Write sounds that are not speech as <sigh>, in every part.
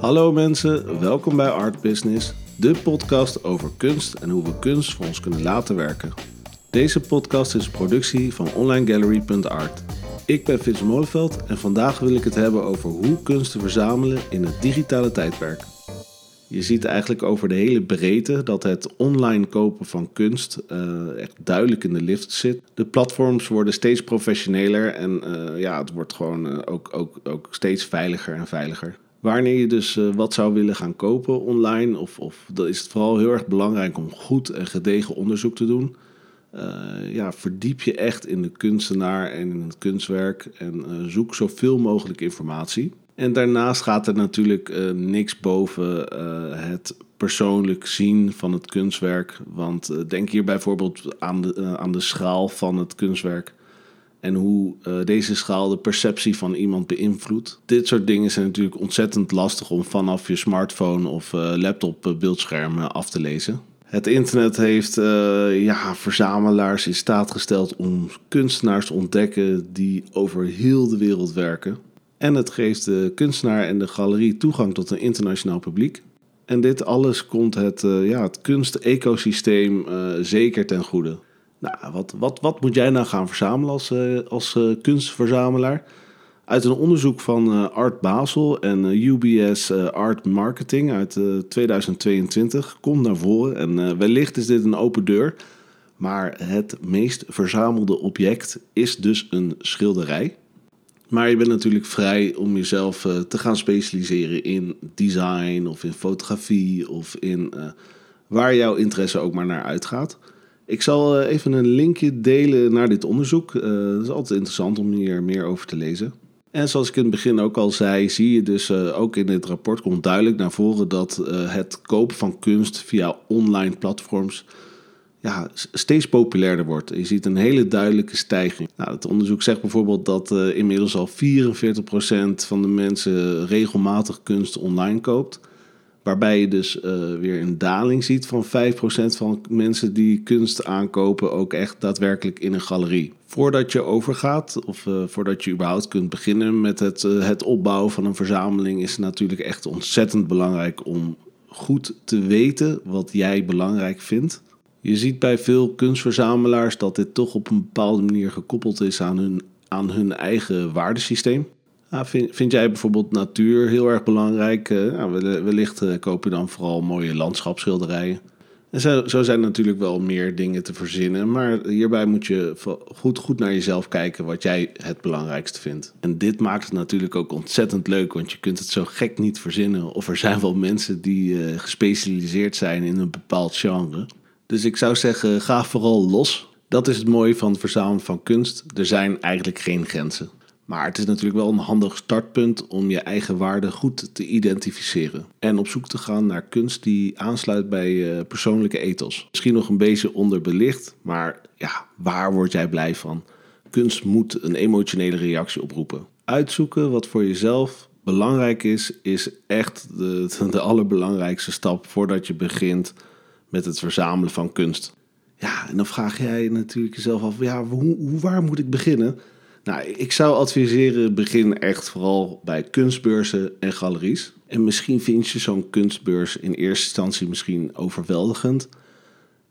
Hallo mensen, welkom bij Art Business, de podcast over kunst en hoe we kunst voor ons kunnen laten werken. Deze podcast is een productie van onlinegallery.art. Ik ben Vince Molenveld en vandaag wil ik het hebben over hoe kunst te verzamelen in het digitale tijdperk. Je ziet eigenlijk over de hele breedte dat het online kopen van kunst uh, echt duidelijk in de lift zit. De platforms worden steeds professioneler en uh, ja, het wordt gewoon uh, ook, ook, ook steeds veiliger en veiliger. Wanneer je dus wat zou willen gaan kopen online, of, of is het vooral heel erg belangrijk om goed en gedegen onderzoek te doen. ja, verdiep je echt in de kunstenaar en in het kunstwerk en zoek zoveel mogelijk informatie. En daarnaast gaat er natuurlijk niks boven het persoonlijk zien van het kunstwerk. Want denk hier bijvoorbeeld aan de, aan de schaal van het kunstwerk. En hoe deze schaal de perceptie van iemand beïnvloedt. Dit soort dingen zijn natuurlijk ontzettend lastig om vanaf je smartphone of laptop beeldscherm af te lezen. Het internet heeft ja, verzamelaars in staat gesteld om kunstenaars te ontdekken die over heel de wereld werken. En het geeft de kunstenaar en de galerie toegang tot een internationaal publiek. En dit alles komt het, ja, het kunstecosysteem zeker ten goede. Nou, wat, wat, wat moet jij nou gaan verzamelen als, uh, als kunstverzamelaar? Uit een onderzoek van Art Basel en UBS Art Marketing uit 2022 komt naar voren. En wellicht is dit een open deur. Maar het meest verzamelde object is dus een schilderij. Maar je bent natuurlijk vrij om jezelf te gaan specialiseren in design of in fotografie of in waar jouw interesse ook maar naar uitgaat. Ik zal uh, even een linkje delen naar dit onderzoek. Het is altijd interessant om hier meer over te lezen. En zoals ik in het begin ook al zei, zie je dus ook in dit rapport komt duidelijk naar voren dat het kopen van kunst via online platforms ja, steeds populairder wordt. Je ziet een hele duidelijke stijging. Nou, het onderzoek zegt bijvoorbeeld dat inmiddels al 44% van de mensen regelmatig kunst online koopt. Waarbij je dus uh, weer een daling ziet van 5% van mensen die kunst aankopen ook echt daadwerkelijk in een galerie. Voordat je overgaat of uh, voordat je überhaupt kunt beginnen met het, het opbouwen van een verzameling is het natuurlijk echt ontzettend belangrijk om goed te weten wat jij belangrijk vindt. Je ziet bij veel kunstverzamelaars dat dit toch op een bepaalde manier gekoppeld is aan hun, aan hun eigen waardesysteem. Nou, vind, vind, jij bijvoorbeeld natuur heel erg belangrijk? Uh, nou, wellicht uh, koop je dan vooral mooie landschapsschilderijen. En zo, zo, zijn natuurlijk wel meer dingen te verzinnen. Maar hierbij moet je goed, goed naar jezelf kijken wat jij het belangrijkste vindt. En dit maakt het natuurlijk ook ontzettend leuk, want je kunt het zo gek niet verzinnen. Of er zijn wel mensen die uh, gespecialiseerd zijn in een bepaald genre. Dus ik zou zeggen, ga vooral los. Dat is het mooie van het verzamelen van kunst. Er zijn eigenlijk geen grenzen. Maar het is natuurlijk wel een handig startpunt om je eigen waarde goed te identificeren. En op zoek te gaan naar kunst die aansluit bij je persoonlijke ethos. Misschien nog een beetje onderbelicht, maar ja, waar word jij blij van? Kunst moet een emotionele reactie oproepen. Uitzoeken wat voor jezelf belangrijk is, is echt de, <laughs> de allerbelangrijkste stap voordat je begint met het verzamelen van kunst. Ja, en dan vraag jij natuurlijk jezelf af, ja, hoe, waar moet ik beginnen? Nou, ik zou adviseren, begin echt vooral bij kunstbeurzen en galeries. En misschien vind je zo'n kunstbeurs in eerste instantie misschien overweldigend.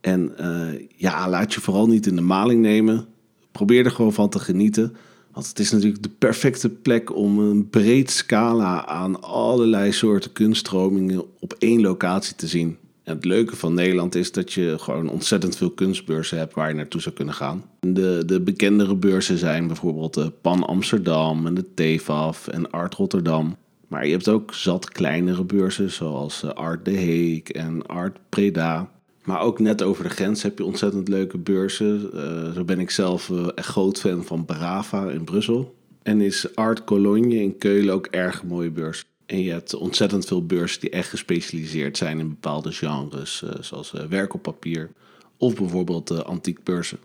En uh, ja, laat je vooral niet in de maling nemen. Probeer er gewoon van te genieten. Want het is natuurlijk de perfecte plek om een breed scala aan allerlei soorten kunststromingen op één locatie te zien het leuke van Nederland is dat je gewoon ontzettend veel kunstbeurzen hebt waar je naartoe zou kunnen gaan. De, de bekendere beurzen zijn bijvoorbeeld de Pan Amsterdam en de TEFAF en Art Rotterdam. Maar je hebt ook zat kleinere beurzen zoals eh, Art De Heek en Art Preda. Maar ook net over de grens heb je ontzettend leuke beurzen. Uh, zo ben ik zelf echt groot fan van Brava in Brussel. En is Art Cologne in Keulen ook erg mooie beurs. En je hebt ontzettend veel beurzen die echt gespecialiseerd zijn in bepaalde genres, uh, zoals uh, werk op papier of bijvoorbeeld uh, antiekbeurzen.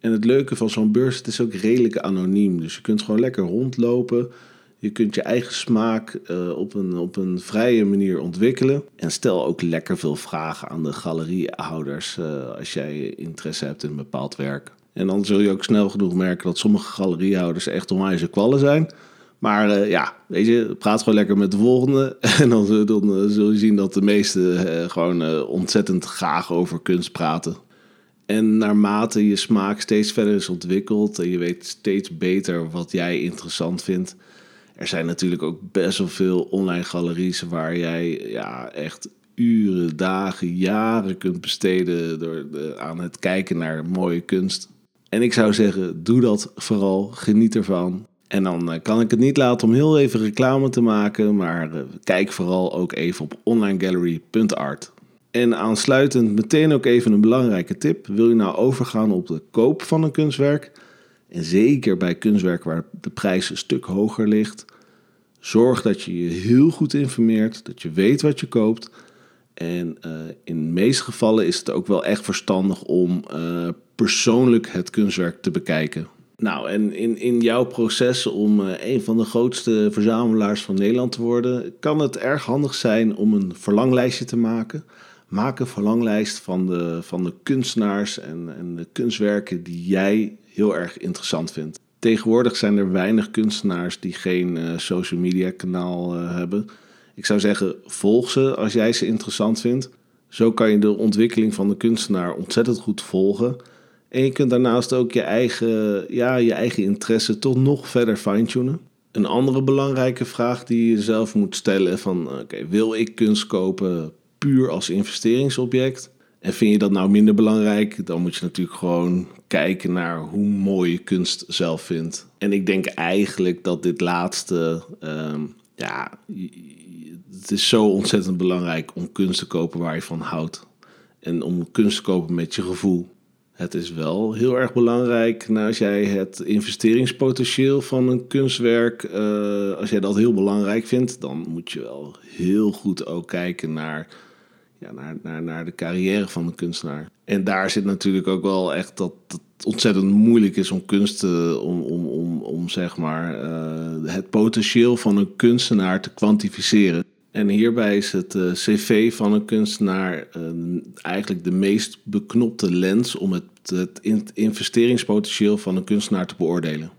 En het leuke van zo'n beurs, het is ook redelijk anoniem. Dus je kunt gewoon lekker rondlopen. Je kunt je eigen smaak op, een, op een vrije manier ontwikkelen. En stel ook lekker veel vragen aan de galeriehouders als jij interesse hebt in een bepaald werk. En dan zul je ook snel genoeg merken dat sommige galeriehouders echt onwijs kwallen zijn. Maar uh, ja, weet je, praat gewoon lekker met de volgende. <laughs> En dan, dan zul je zien dat de meesten gewoon ontzettend graag over kunst praten. En naarmate je smaak steeds verder is ontwikkeld en je weet steeds beter wat jij interessant vindt. Er zijn natuurlijk ook best wel veel online galeries waar jij ja, echt uren, dagen, jaren kunt besteden door aan het kijken naar mooie kunst. En ik zou zeggen, doe dat vooral, geniet ervan. En dan eh, kan ik het niet laten om heel even reclame te maken, maar eh, kijk vooral ook even op onlinegallery.art. En aansluitend meteen ook even een belangrijke tip. Wil je nou overgaan op de koop van een kunstwerk? En zeker bij kunstwerk waar de prijs een stuk hoger ligt. Zorg dat je je heel goed informeert, dat je weet wat je koopt. En uh, in de meeste gevallen is het ook wel echt verstandig om persoonlijk het kunstwerk te bekijken. Nou, en in, in jouw proces om uh, een van de grootste verzamelaars van Nederland te worden, kan het erg handig zijn om een verlanglijstje te maken. Maak een verlanglijst van de, van de kunstenaars en, en de kunstwerken die jij heel erg interessant vindt. Tegenwoordig zijn er weinig kunstenaars die geen uh, social media kanaal uh, hebben. Ik zou zeggen, volg ze als jij ze interessant vindt. Zo kan je de ontwikkeling van de kunstenaar ontzettend goed volgen. En je kunt daarnaast ook je eigen, ja, je eigen interesse toch nog verder fine-tunen. Een andere belangrijke vraag die je zelf moet stellen van... oké, wil ik kunst kopen puur als investeringsobject. En vind je dat nou minder belangrijk, dan moet je natuurlijk gewoon kijken naar hoe mooi je kunst zelf vindt. En ik denk eigenlijk dat dit laatste, ehm, ja, het is zo ontzettend belangrijk om kunst te kopen waar je van houdt. En om kunst te kopen met je gevoel. Het is wel heel erg belangrijk nou, als jij het investeringspotentieel van een kunstwerk, uh, als jij dat heel belangrijk vindt, dan moet je wel heel goed ook kijken naar ja, naar, naar, naar de carrière van de kunstenaar. En daar zit natuurlijk ook wel echt dat het ontzettend moeilijk is om kunst te, om, om, om, om zeg maar uh, het potentieel van een kunstenaar te kwantificeren. En hierbij is het uh, cv van een kunstenaar uh, eigenlijk de meest beknopte lens om het, het investeringspotentieel van een kunstenaar te beoordelen.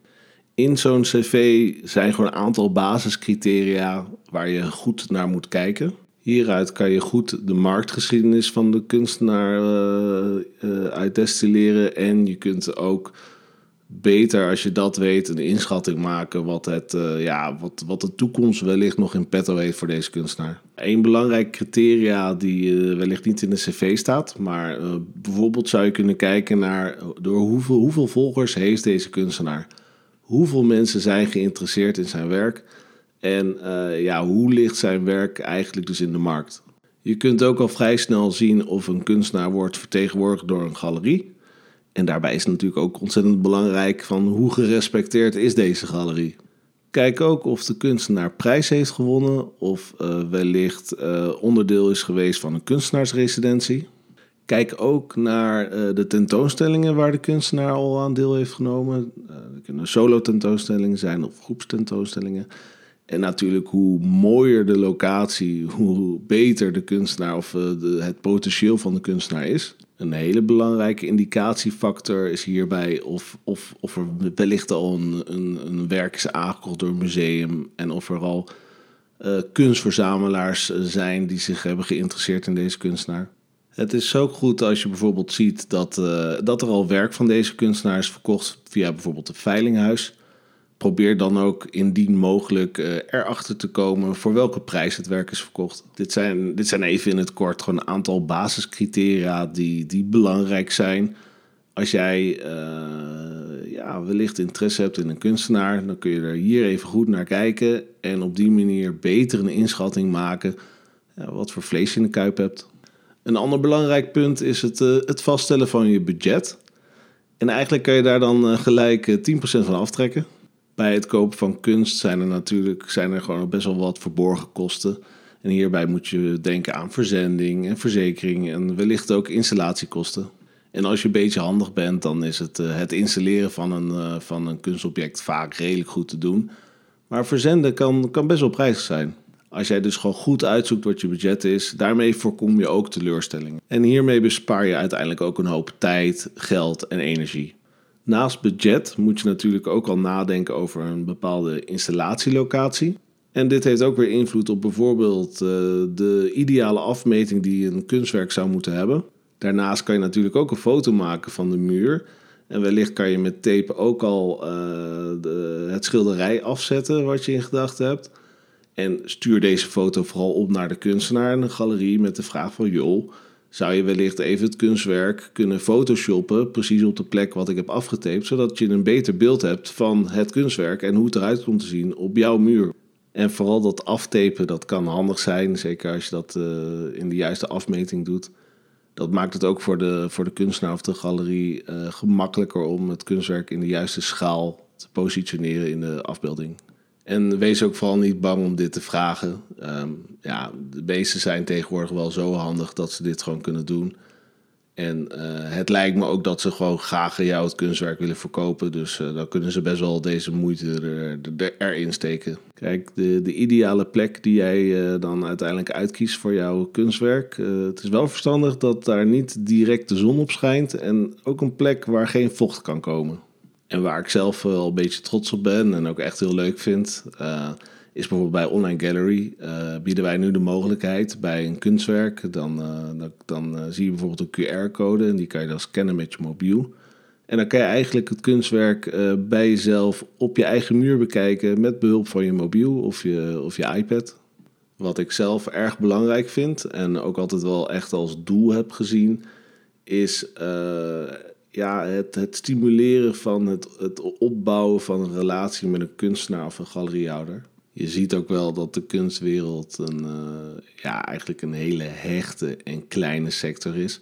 In zo'n cv zijn gewoon een aantal basiscriteria waar je goed naar moet kijken. Hieruit kan je goed de marktgeschiedenis van de kunstenaar uh, uh, uitdestilleren. En je kunt ook beter, als je dat weet, een inschatting maken wat, het, uh, ja, wat, wat de toekomst wellicht nog in petto heeft voor deze kunstenaar. Een belangrijk criteria die wellicht niet in de cv staat, maar bijvoorbeeld zou je kunnen kijken naar door hoeveel, hoeveel volgers heeft deze kunstenaar. Hoeveel mensen zijn geïnteresseerd in zijn werk en ja, hoe ligt zijn werk eigenlijk dus in de markt? Je kunt ook al vrij snel zien of een kunstenaar wordt vertegenwoordigd door een galerie. En daarbij is natuurlijk ook ontzettend belangrijk van hoe gerespecteerd is deze galerie. Kijk ook of de kunstenaar prijs heeft gewonnen of uh, wellicht uh, onderdeel is geweest van een kunstenaarsresidentie. Kijk ook naar uh, de tentoonstellingen waar de kunstenaar al aan deel heeft genomen. Er kunnen solo tentoonstellingen zijn of groepstentoonstellingen. En natuurlijk, hoe mooier de locatie, hoe beter de kunstenaar of eh, het potentieel van de kunstenaar is. Een hele belangrijke indicatiefactor is hierbij of, of, of er wellicht al een, een, een werk is aangekocht door een museum en of er al uh, kunstverzamelaars zijn die zich hebben geïnteresseerd in deze kunstenaar. Het is ook goed als je bijvoorbeeld ziet dat, uh, dat er al werk van deze kunstenaar is verkocht via bijvoorbeeld het Veilinghuis probeer dan ook indien mogelijk uh, erachter te komen voor welke prijs het werk is verkocht. Dit zijn, dit zijn even in het kort gewoon een aantal basiscriteria die, die belangrijk zijn. Als jij uh, ja, wellicht interesse hebt in een kunstenaar, dan kun je er hier even goed naar kijken en op die manier beter een inschatting maken wat voor vlees je in de kuip hebt. Een ander belangrijk punt is het, uh, het vaststellen van je budget. En eigenlijk kan je daar dan gelijk 10% van aftrekken bij het kopen van kunst zijn er natuurlijk zijn er gewoon best wel wat verborgen kosten. En hierbij moet je denken aan verzending en verzekering en wellicht ook installatiekosten. En als je een beetje handig bent, dan is het, uh, het installeren van een, uh, van een kunstobject vaak redelijk goed te doen. Maar verzenden kan, kan best wel prijzig zijn. Als jij dus gewoon goed uitzoekt wat je budget is, daarmee voorkom je ook teleurstellingen. En hiermee bespaar je uiteindelijk ook een hoop tijd, geld en energie. Naast budget moet je natuurlijk ook al nadenken over een bepaalde installatielocatie. En dit heeft ook weer invloed op bijvoorbeeld uh, de ideale afmeting die een kunstwerk zou moeten hebben. Daarnaast kan je natuurlijk ook een foto maken van de muur. En wellicht kan je met tape ook al uh, de, het schilderij afzetten wat je in gedachten hebt. En stuur deze foto vooral op naar de kunstenaar en de galerie met de vraag van... joh, zou je wellicht even het kunstwerk kunnen photoshoppen... precies op de plek wat ik heb afgetaped... zodat je een beter beeld hebt van het kunstwerk en hoe het eruit komt te zien op jouw muur. En vooral dat aftapen, dat kan handig zijn, zeker als je dat uh, in de juiste afmeting doet dat maakt het ook voor de, voor de kunstenaar of de galerie uh, gemakkelijker om het kunstwerk in de juiste schaal te positioneren in de afbeelding. En wees ook vooral niet bang om dit te vragen. Um, ja, de meesten zijn tegenwoordig wel zo handig dat ze dit gewoon kunnen doen. En uh, het lijkt me ook dat ze gewoon graag jou het kunstwerk willen verkopen. Dus uh, dan kunnen ze best wel deze moeite er, er, erin steken. Kijk, de, de ideale plek die jij uh, dan uiteindelijk uitkiest voor jouw kunstwerk. het is wel verstandig dat daar niet direct de zon op schijnt. En ook een plek waar geen vocht kan komen. En waar ik zelf wel een beetje trots op ben en ook echt heel leuk vind is bijvoorbeeld bij Online Gallery uh, bieden wij nu de mogelijkheid bij een kunstwerk. Dan, uh, dan, dan zie je bijvoorbeeld een QR-code en die kan je dan scannen met je mobiel. En dan kan je eigenlijk het kunstwerk bij jezelf op je eigen muur bekijken met behulp van je mobiel of je, of je iPad. Wat ik zelf erg belangrijk vind en ook altijd wel echt als doel heb gezien, is ja, het, het stimuleren van het, het opbouwen van een relatie met een kunstenaar of een galeriehouder je ziet ook wel dat de kunstwereld een, uh, ja, eigenlijk een hele hechte en kleine sector is.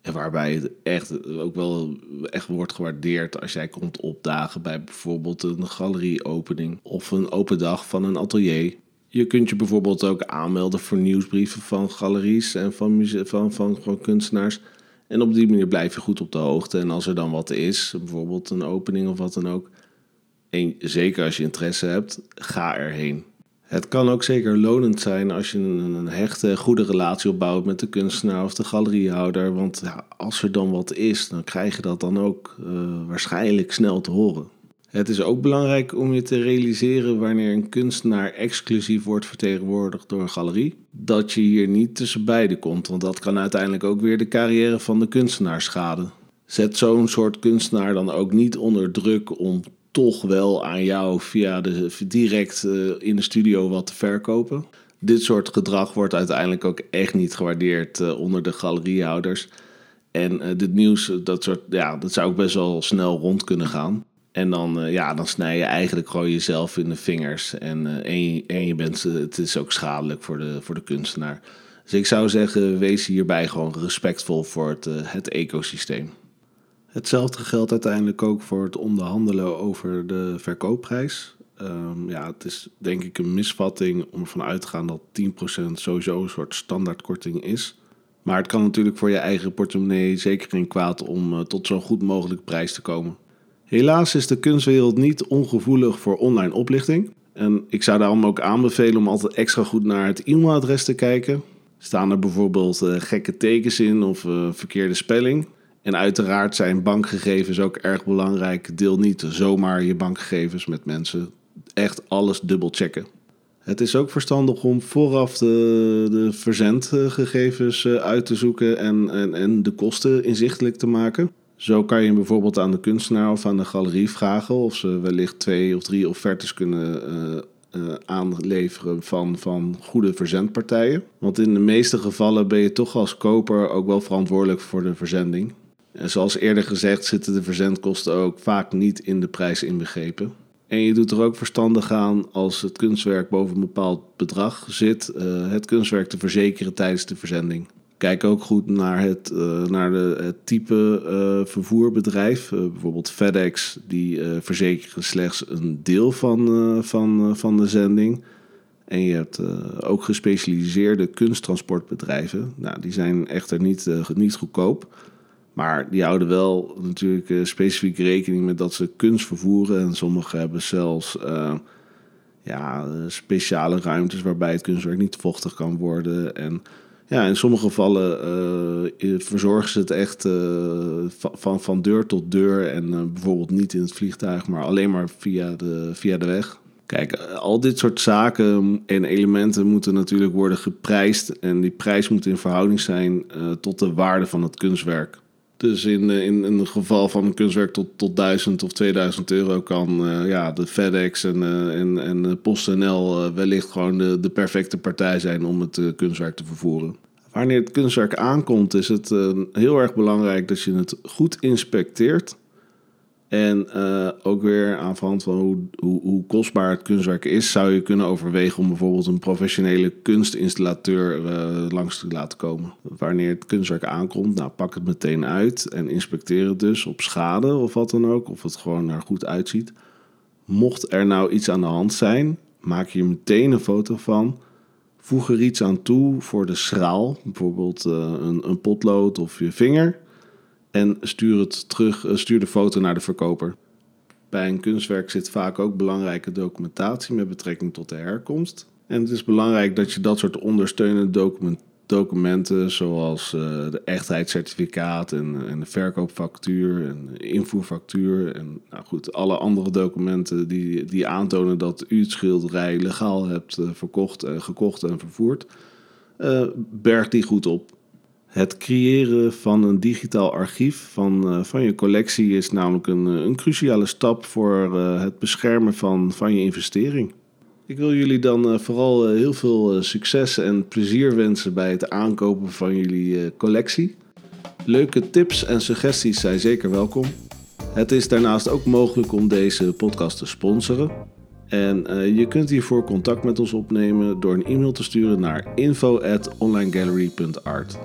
En waarbij het echt ook wel echt wordt gewaardeerd als jij komt opdagen bij bijvoorbeeld een galerieopening of een open dag van een atelier. Je kunt je bijvoorbeeld ook aanmelden voor nieuwsbrieven van galeries en van, van, van, van kunstenaars. En op die manier blijf je goed op de hoogte. En als er dan wat is, bijvoorbeeld een opening of wat dan ook, en zeker als je interesse hebt, ga erheen. Het kan ook zeker lonend zijn als je een, hechte, goede relatie opbouwt met de kunstenaar of de galeriehouder. Want als er dan wat is, dan krijg je dat dan ook uh, waarschijnlijk snel te horen. Het is ook belangrijk om je te realiseren wanneer een kunstenaar exclusief wordt vertegenwoordigd door een galerie, dat je hier niet tussen beiden komt, want dat kan uiteindelijk ook weer de carrière van de kunstenaar schaden. Zet zo'n soort kunstenaar dan ook niet onder druk om toch wel aan jou via de, direct uh, in de studio wat te verkopen. Dit soort gedrag wordt uiteindelijk ook echt niet gewaardeerd uh, onder de galeriehouders. En uh, dit nieuws, dat, soort, ja, dat zou ook best wel snel rond kunnen gaan. En dan, ja, dan snij je eigenlijk gewoon jezelf in de vingers. En, je, en je bent, het is ook schadelijk voor de, voor de kunstenaar. Dus ik zou zeggen, wees hierbij gewoon respectvol voor het, het ecosysteem. Hetzelfde geldt uiteindelijk ook voor het onderhandelen over de verkoopprijs. Um, ja, het is denk ik een misvatting om ervan uit te gaan dat 10% sowieso een soort standaardkorting is. Maar het kan natuurlijk voor je eigen portemonnee zeker geen kwaad om tot zo'n goed mogelijke prijs te komen. Helaas is de kunstwereld niet ongevoelig voor online oplichting. En ik zou daarom ook aanbevelen om altijd extra goed naar het e-mailadres te kijken. Staan er bijvoorbeeld uh, gekke tekens in of uh, verkeerde spelling? En uiteraard zijn bankgegevens ook erg belangrijk. Deel niet zomaar je bankgegevens met mensen. Echt alles dubbel checken. Het is ook verstandig om vooraf de, de verzendgegevens eh, uit te zoeken en, en, en de kosten inzichtelijk te maken. Zo kan je bijvoorbeeld aan de kunstenaar of aan de galerie vragen of ze wellicht twee of drie offertes kunnen uh, uh, aanleveren van, van goede verzendpartijen. Want in de meeste gevallen ben je toch als koper ook wel verantwoordelijk voor de verzending. En zoals eerder gezegd zitten de verzendkosten ook vaak niet in de prijs inbegrepen. En je doet er ook verstandig aan als het kunstwerk boven een bepaald bedrag zit, uh, het kunstwerk te verzekeren tijdens de verzending. Kijk ook goed naar het, uh, naar de, type uh, vervoerbedrijf. bijvoorbeeld FedEx, die verzekeren slechts een deel van, van, van de zending. En je hebt ook gespecialiseerde kunsttransportbedrijven. Nou, die zijn echter niet, niet goedkoop. Maar die houden wel natuurlijk specifiek rekening met dat ze kunst vervoeren. En sommigen hebben zelfs ja, speciale ruimtes waarbij het kunstwerk niet vochtig kan worden. En Ja, in sommige gevallen uh, verzorgen ze het echt van, van deur tot deur. En bijvoorbeeld niet in het vliegtuig, maar alleen maar via de, via de weg. Kijk, al dit soort zaken en elementen moeten natuurlijk worden geprijsd. En die prijs moet in verhouding zijn tot de waarde van het kunstwerk. Dus in, eh, in, in het geval van een kunstwerk tot, tot 1000 of 2000 euro kan uh, ja, de FedEx en, uh, en, en PostNL wellicht gewoon de, de perfecte partij zijn om het kunstwerk te vervoeren. Wanneer het kunstwerk aankomt, is het heel erg belangrijk dat je het goed inspecteert. En uh, ook weer aan van hoe, hoe, kostbaar het kunstwerk is, zou je kunnen overwegen om bijvoorbeeld een professionele kunstinstallateur uh, langs te laten komen. Wanneer het kunstwerk aankomt, nou pak het meteen uit en inspecteer het dus op schade of wat dan ook, of het gewoon er goed uitziet. Mocht er nou iets aan de hand zijn, maak je meteen een foto van. Voeg er iets aan toe voor de schraal, bijvoorbeeld uh, een, een potlood of je vinger en stuur, het terug, eh, stuur de foto naar de verkoper. Bij een kunstwerk zit vaak ook belangrijke documentatie met betrekking tot de herkomst. En het is belangrijk dat je dat soort ondersteunende documenten, zoals uh, de echtheidscertificaat en, en, de verkoopfactuur en de invoerfactuur en nou goed, alle andere documenten die, die aantonen dat u het schilderij legaal hebt verkocht, gekocht en vervoerd, berg die goed op. Het creëren van een digitaal archief van, uh, van je collectie is namelijk een, eh, een cruciale stap voor uh, het beschermen van, van je investering. Ik wil jullie dan vooral heel veel succes en plezier wensen bij het aankopen van jullie collectie. Leuke tips en suggesties zijn zeker welkom. Het is daarnaast ook mogelijk om deze podcast te sponsoren. En je kunt hiervoor contact met ons opnemen door een e-mail te sturen naar info@onlinegallery.art.